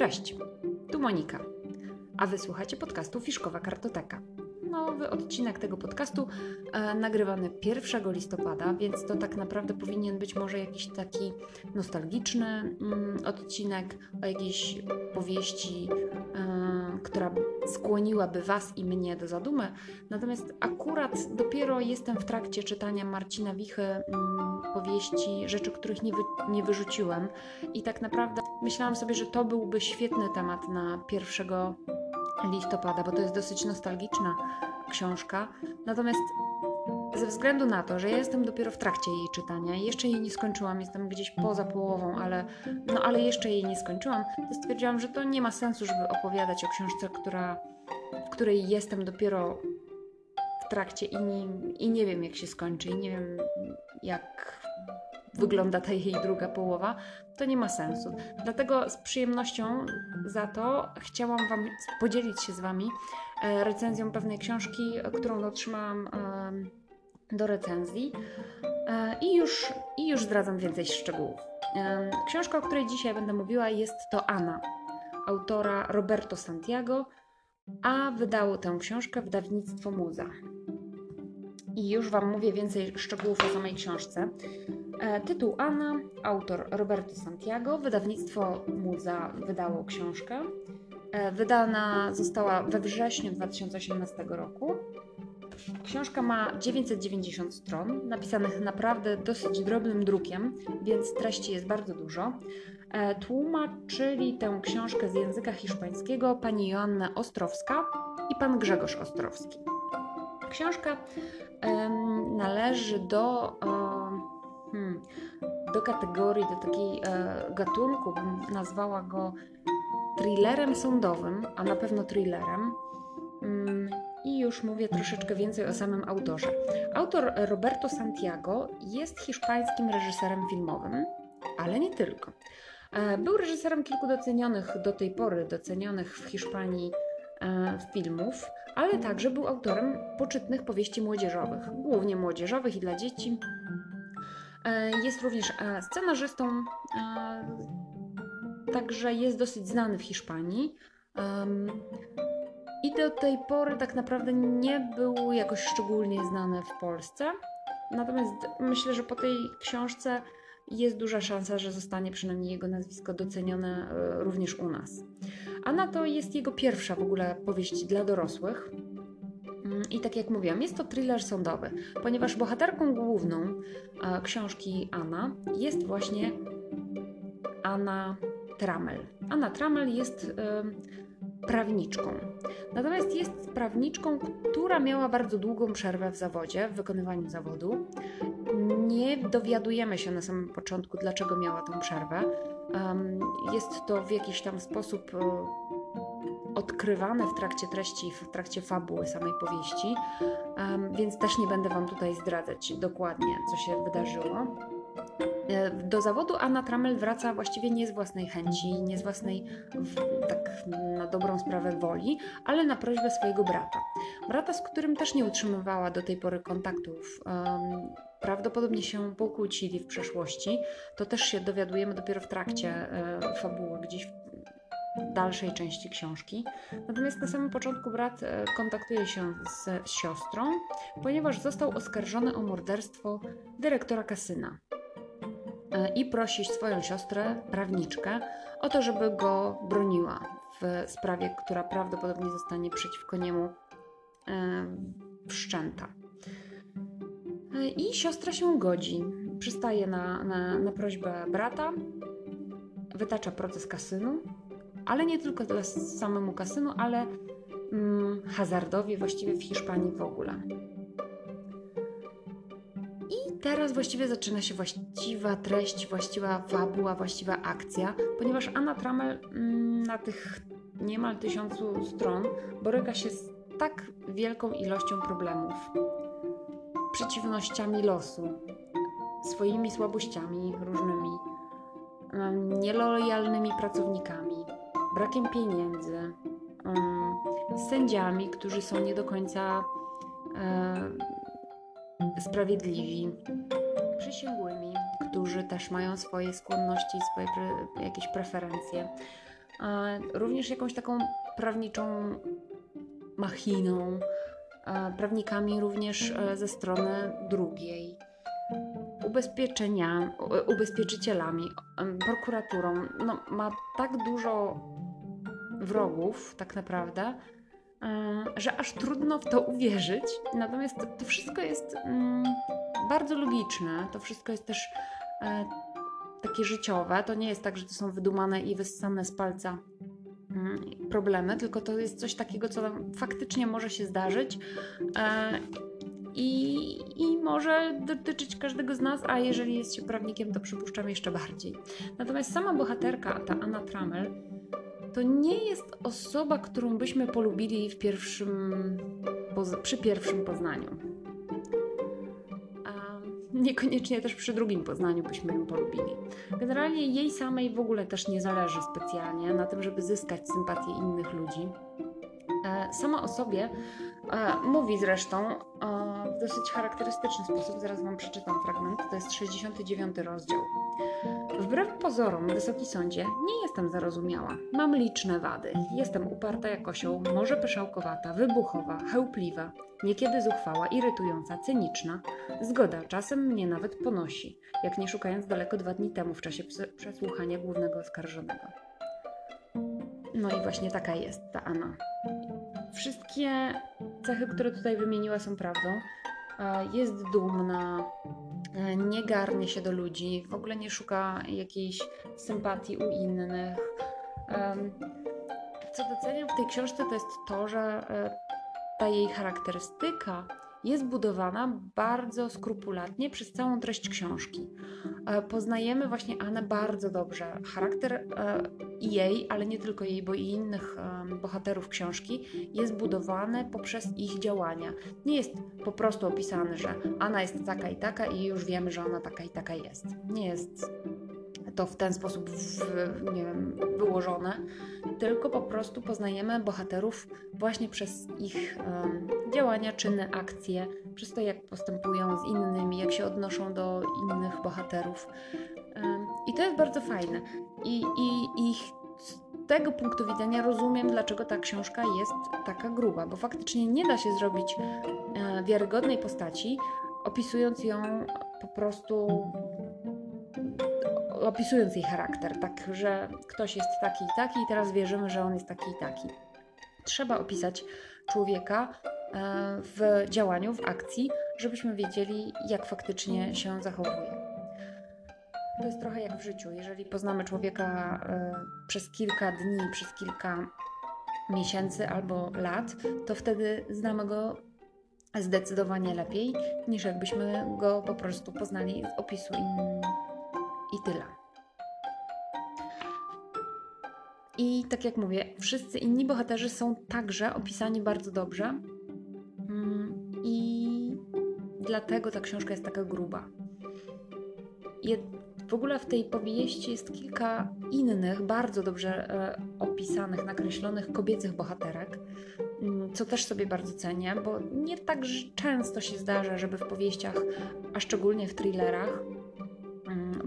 Cześć, tu Monika, a wysłuchacie podcastu Fiszkowa Kartoteka. Nowy odcinek tego podcastu e, nagrywany 1 listopada, więc to tak naprawdę powinien być może jakiś taki nostalgiczny mm, odcinek o jakiejś powieści, e, która skłoniłaby Was i mnie do zadumy. Natomiast akurat dopiero jestem w trakcie czytania Marcina Wichy mm, powieści, rzeczy, których nie, wy, nie wyrzuciłem. I tak naprawdę myślałam sobie, że to byłby świetny temat na 1 listopada, bo to jest dosyć nostalgiczna książka. Natomiast ze względu na to, że ja jestem dopiero w trakcie jej czytania jeszcze jej nie skończyłam, jestem gdzieś poza połową, ale, no, ale jeszcze jej nie skończyłam, to stwierdziłam, że to nie ma sensu, żeby opowiadać o książce, która, w której jestem dopiero w trakcie i nie, i nie wiem, jak się skończy, i nie wiem, jak wygląda ta jej druga połowa, to nie ma sensu. Dlatego z przyjemnością za to chciałam Wam podzielić się z Wami e, recenzją pewnej książki, którą otrzymałam do recenzji e, i już, i już zdradzam więcej szczegółów. E, książka, o której dzisiaj będę mówiła, jest to Anna, autora Roberto Santiago, a wydało tę książkę wydawnictwo Muza. I już Wam mówię więcej szczegółów o samej książce. E, tytuł Anna, autor Roberto Santiago, wydawnictwo Muza wydało książkę. Wydana została we wrześniu 2018 roku. Książka ma 990 stron, napisanych naprawdę dosyć drobnym drukiem, więc treści jest bardzo dużo. E, tłumaczyli tę książkę z języka hiszpańskiego pani Joanna Ostrowska i pan Grzegorz Ostrowski. Książka należy do Hmm. Do kategorii, do takiej e, gatunku, bym nazwała go thrillerem sądowym, a na pewno thrillerem. Już mówię troszeczkę więcej o samym autorze. Autor Roberto Santiago jest hiszpańskim reżyserem filmowym, ale nie tylko. E, był reżyserem kilku docenionych do tej pory, docenionych w Hiszpanii e, filmów, ale także był autorem poczytnych powieści młodzieżowych, głównie młodzieżowych i dla dzieci, E, jest również scenarzystą, także jest dosyć znany w Hiszpanii. I do tej pory tak naprawdę nie był jakoś szczególnie znany w Polsce. Natomiast myślę, że po tej książce jest duża szansa, że zostanie przynajmniej jego nazwisko docenione również u nas. Anna to jest jego pierwsza w ogóle powieść dla dorosłych. I tak jak mówiłam, jest to thriller sądowy, ponieważ bohaterką główną e, książki Anna jest właśnie Anna Tramel. Anna Tramel jest e, prawniczką. Natomiast jest prawniczką, która miała bardzo długą przerwę w zawodzie, w wykonywaniu zawodu. Nie dowiadujemy się na samym początku, dlaczego miała tę przerwę. Jest to w jakiś tam sposób e, odkrywane w trakcie treści, w trakcie fabuły samej powieści, więc też nie będę Wam tutaj zdradzać dokładnie, co się wydarzyło. E, do zawodu Anna Tramel wraca właściwie nie z własnej chęci, nie z własnej, tak na dobrą sprawę woli, ale na prośbę swojego brata. Brata, z którym też nie utrzymywała do tej pory kontaktów. prawdopodobnie się pokłócili w przeszłości. To też się dowiadujemy dopiero w trakcie e, fabuły, gdzieś dalszej części książki. Natomiast na samym początku brat e, kontaktuje się z, siostrą, ponieważ został oskarżony o morderstwo dyrektora kasyna i prosi swoją siostrę, prawniczkę, o to, żeby go broniła w sprawie, która prawdopodobnie zostanie przeciwko niemu e, wszczęta. I siostra się godzi, przystaje na, na, na prośbę brata, wytacza proces kasynu ale nie tylko dla samemu kasynu, ale mm, hazardowi właściwie w Hiszpanii w ogóle. Teraz właściwie zaczyna się właściwa treść, właściwa fabuła, właściwa akcja, ponieważ Anna Trammell mm, na tych niemal tysiącu stron boryka się z tak wielką ilością problemów, przeciwnościami losu, swoimi słabościami różnymi, mm, nielojalnymi pracownikami, brakiem pieniędzy, um, sędziami, którzy są nie do końca e, sprawiedliwi, przysięgłymi, którzy też mają swoje skłonności, swoje pre, jakieś preferencje. również jakąś taką prawniczą machiną, prawnikami również ze strony drugiej ubezpieczenia, ubezpieczycielami, prokuraturą, no, ma tak dużo wrogów, tak naprawdę, że aż trudno w to uwierzyć. Natomiast to wszystko jest mm, bardzo logiczne, to wszystko jest też e, takie życiowe. To nie jest tak, że to są wydumane i wyssane z palca mm, problemy, tylko to jest coś takiego, co faktycznie może się zdarzyć. E, i, i może dotyczyć każdego z nas, a jeżeli jest się prawnikiem, to przypuszczam jeszcze bardziej. Natomiast sama bohaterka, ta Anna Trammell, to nie jest osoba, którą byśmy polubili w pierwszym, przy pierwszym poznaniu. A niekoniecznie też przy drugim poznaniu byśmy ją polubili. Generalnie jej samej w ogóle też nie zależy specjalnie na tym, żeby zyskać sympatię innych ludzi. E, sama o sobie e, mówi zresztą e, w dosyć charakterystyczny sposób, zaraz Wam przeczytam fragment, to jest 69 rozdział. Wbrew pozorom, Wysoki Sądzie, nie jestem zarozumiała. Mam liczne wady. Jestem uparta jak osioł, może pyszałkowata, wybuchowa, chełpliwa, niekiedy zuchwała, irytująca, cyniczna. Zgoda czasem mnie nawet ponosi, jak nie szukając daleko dwa dni temu w czasie przesłuchania głównego oskarżonego. No i właśnie taka jest ta Anna. Wszystkie cechy, które tutaj wymieniła, są prawdą. Jest dumna, nie garnie się do ludzi, w ogóle nie szuka jakiejś sympatii u innych. Co doceniam w tej książce, to jest to, że e, ta jej charakterystyka jest budowana bardzo skrupulatnie przez całą treść książki. E, poznajemy właśnie Anę bardzo dobrze. Charakter e, jej, ale nie tylko jej, bo i innych e, bohaterów książki jest budowany poprzez ich działania. Nie jest po prostu opisany, że Anna jest taka i taka i już wiemy, że ona taka i taka jest. Nie jest to w ten sposób w, nie wiem, wyłożone, tylko po prostu poznajemy bohaterów właśnie przez ich działania, czyny, akcje, przez to, jak postępują z innymi, jak się odnoszą do innych bohaterów. I to jest bardzo fajne. I, i, i z tego punktu widzenia rozumiem, dlaczego ta książka jest taka gruba, bo faktycznie nie da się zrobić e, wiarygodnej postaci, opisując ją po prostu opisując jej charakter, tak, że ktoś jest taki i taki i teraz wierzymy, że on jest taki i taki. Trzeba opisać człowieka e, w działaniu, w akcji, żebyśmy wiedzieli, jak faktycznie się zachowuje. To jest trochę jak w życiu. Jeżeli poznamy człowieka e, przez kilka dni, przez kilka miesięcy albo lat, to wtedy znamy go zdecydowanie lepiej, niż jakbyśmy go po prostu poznali z opisu i tyle. I tak jak mówię, wszyscy inni bohaterzy są także opisani bardzo dobrze. Mm, I dlatego ta książka jest taka gruba. W ogóle w tej powieści jest kilka innych, bardzo dobrze e, opisanych, nakreślonych kobiecych bohaterek, mm, co też sobie bardzo cenię, bo nie tak często się zdarza, żeby w powieściach, a szczególnie w thrillerach,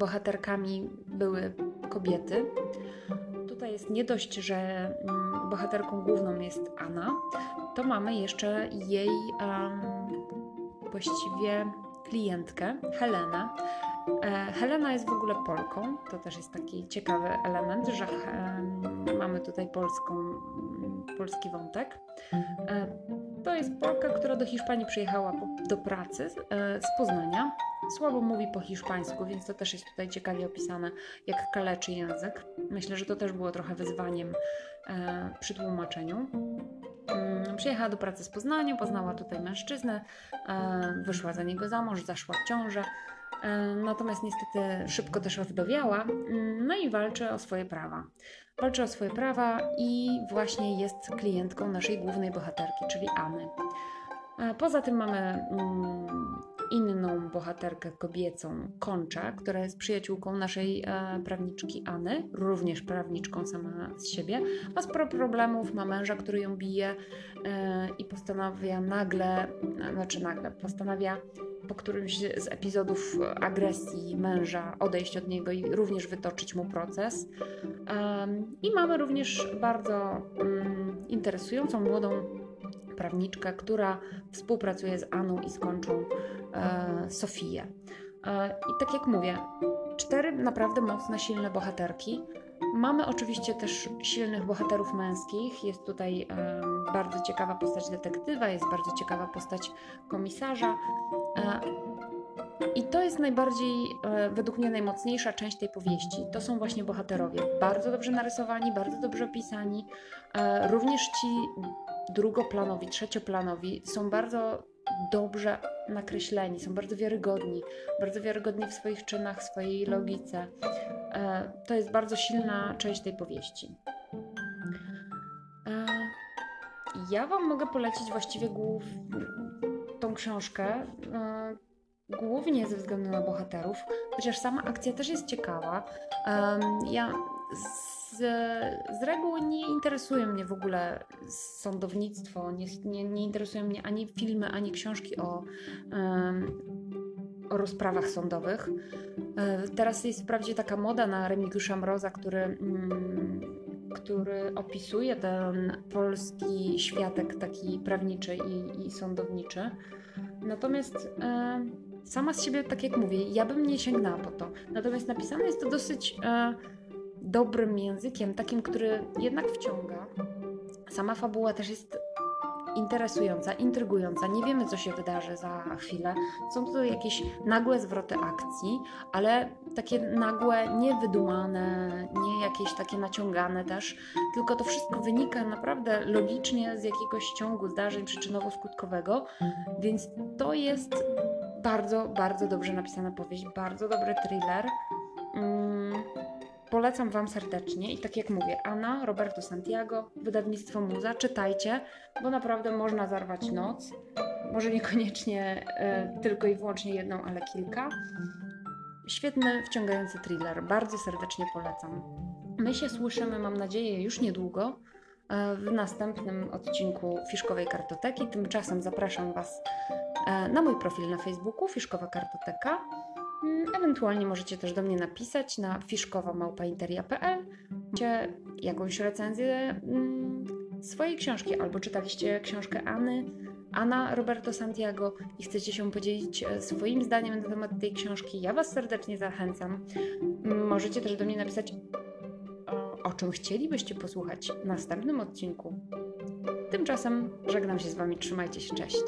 bohaterkami były kobiety. Tutaj jest nie dość, że mm, bohaterką główną jest Anna, to mamy jeszcze jej um, właściwie klientkę, Helenę. E, Helena jest w ogóle Polką, to też jest taki ciekawy element, że mamy tutaj polską, polski wątek. E, to jest Polka, która do Hiszpanii przyjechała do pracy e, z Poznania słabo mówi po hiszpańsku, więc to też jest tutaj ciekawie opisane, jak kaleczy język. Myślę, że to też było trochę wyzwaniem e, przy tłumaczeniu. Mm, przyjechała do pracy z Poznaniu, poznała tutaj mężczyznę, e, wyszła za niego za mąż, zaszła w ciążę. E, natomiast niestety szybko też wdowiała, mm, no i walczy o swoje prawa. Walczy o swoje prawa i właśnie jest klientką naszej głównej bohaterki, czyli Anny. E, poza tym mamy mm, inną bohaterkę kobiecą, Konczę, która jest przyjaciółką naszej e, prawniczkiAny, również prawniczką sama z siebie. Ma sporo problemów, ma męża, który ją bije e, i postanawia nagle, znaczy nagle, postanawia po którymś z epizodów agresji męża odejść od niego i również wytoczyć mu proces. I mamy również bardzo mm, interesującą młodą prawniczkę, która współpracuje z Aną i z Konczą e, Sofię. E, I tak jak mówię, cztery naprawdę mocne, silne bohaterki. Mamy oczywiście też silnych bohaterów męskich. Jest tutaj e, bardzo ciekawa postać detektywa, jest bardzo ciekawa postać komisarza. E, I to jest najbardziej, e, według mnie, najmocniejsza część tej powieści. To są właśnie bohaterowie. Bardzo dobrze narysowani, bardzo dobrze opisani. E, również ci drugoplanowi, trzecioplanowi są bardzo dobrze nakreśleni, są bardzo wiarygodni, bardzo wiarygodni w swoich czynach, w swojej logice. E, to jest bardzo silna część tej powieści. E, ja Wam mogę polecić właściwie głów... tą książkę, e, głównie ze względu na bohaterów, chociaż sama akcja też jest ciekawa. Ja z, z reguły nie interesuje mnie w ogóle sądownictwo, nie, nie, nie interesują mnie ani filmy, ani książki o, o rozprawach sądowych. E, teraz jest wprawdzie taka moda na Remigiusza Mroza, który, mm, który opisuje ten polski światek taki prawniczy i, i sądowniczy. Natomiast e, sama z siebie, tak jak mówię, ja bym nie sięgnęła po to. Natomiast napisane jest to dosyć e, dobrym językiem, takim, który jednak wciąga. Sama fabuła też jest interesująca, intrygująca. Nie wiemy, co się wydarzy za chwilę. Są to jakieś nagłe zwroty akcji, ale takie nagłe, niewydumane, nie jakieś takie naciągane też, tylko to wszystko wynika naprawdę logicznie z jakiegoś ciągu zdarzeń przyczynowo-skutkowego, więc to jest bardzo, bardzo dobrze napisana powieść, bardzo dobry thriller. Mm Polecam Wam serdecznie i tak jak mówię, Anna, Roberto Santiago, wydawnictwo Muza, czytajcie, bo naprawdę można zarwać noc. Może niekoniecznie y, tylko i wyłącznie jedną, ale kilka. Świetny, wciągający thriller. Bardzo serdecznie polecam. My się słyszymy, mam nadzieję, już niedługo e, w następnym odcinku Fiszkowej Kartoteki. Tymczasem zapraszam Was e, na mój profil na Facebooku Fiszkowa Kartoteka ewentualnie możecie też do mnie napisać na fiszkowamałpainteria.pl gdzie jakąś recenzję mm, swojej książki, albo czytaliście książkę Anny, Anna Roberto Santiago i chcecie się podzielić e, swoim zdaniem na temat tej książki. Ja Was serdecznie zachęcam. Mm, możecie też do mnie napisać o czym chcielibyście posłuchać w następnym odcinku. Tymczasem żegnam się z Wami, trzymajcie się, cześć.